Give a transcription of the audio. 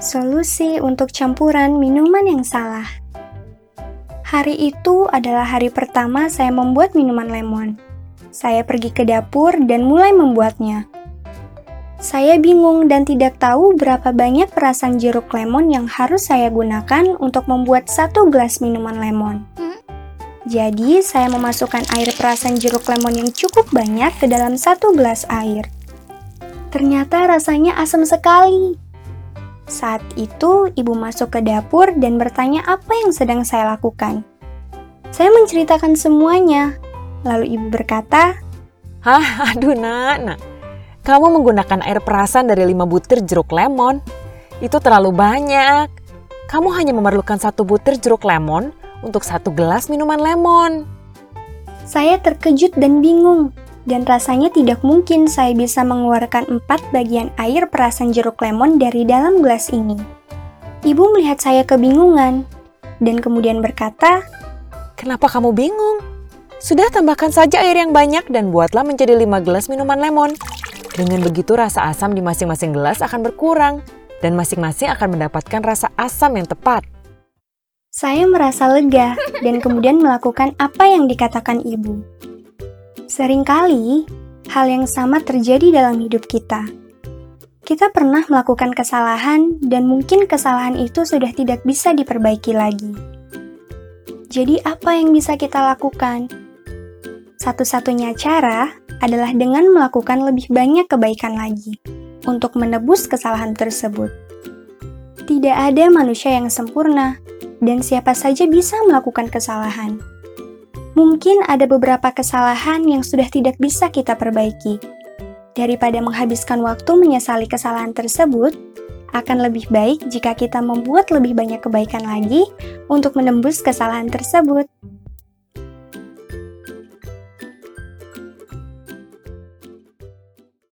Solusi untuk campuran minuman yang salah. Hari itu adalah hari pertama saya membuat minuman lemon. Saya pergi ke dapur dan mulai membuatnya. Saya bingung dan tidak tahu berapa banyak perasan jeruk lemon yang harus saya gunakan untuk membuat satu gelas minuman lemon. Jadi, saya memasukkan air perasan jeruk lemon yang cukup banyak ke dalam satu gelas air. Ternyata rasanya asam sekali. Saat itu, ibu masuk ke dapur dan bertanya apa yang sedang saya lakukan. Saya menceritakan semuanya. Lalu ibu berkata, Hah, aduh nak, nak. Kamu menggunakan air perasan dari 5 butir jeruk lemon. Itu terlalu banyak. Kamu hanya memerlukan satu butir jeruk lemon untuk satu gelas minuman lemon. Saya terkejut dan bingung, dan rasanya tidak mungkin saya bisa mengeluarkan empat bagian air perasan jeruk lemon dari dalam gelas ini. Ibu melihat saya kebingungan, dan kemudian berkata, Kenapa kamu bingung? Sudah tambahkan saja air yang banyak dan buatlah menjadi 5 gelas minuman lemon. Dengan begitu rasa asam di masing-masing gelas akan berkurang dan masing-masing akan mendapatkan rasa asam yang tepat. Saya merasa lega dan kemudian melakukan apa yang dikatakan ibu. Seringkali, hal yang sama terjadi dalam hidup kita. Kita pernah melakukan kesalahan dan mungkin kesalahan itu sudah tidak bisa diperbaiki lagi. Jadi apa yang bisa kita lakukan? Satu-satunya cara adalah dengan melakukan lebih banyak kebaikan lagi untuk menebus kesalahan tersebut. Tidak ada manusia yang sempurna, dan siapa saja bisa melakukan kesalahan. Mungkin ada beberapa kesalahan yang sudah tidak bisa kita perbaiki. Daripada menghabiskan waktu menyesali kesalahan tersebut, akan lebih baik jika kita membuat lebih banyak kebaikan lagi untuk menembus kesalahan tersebut.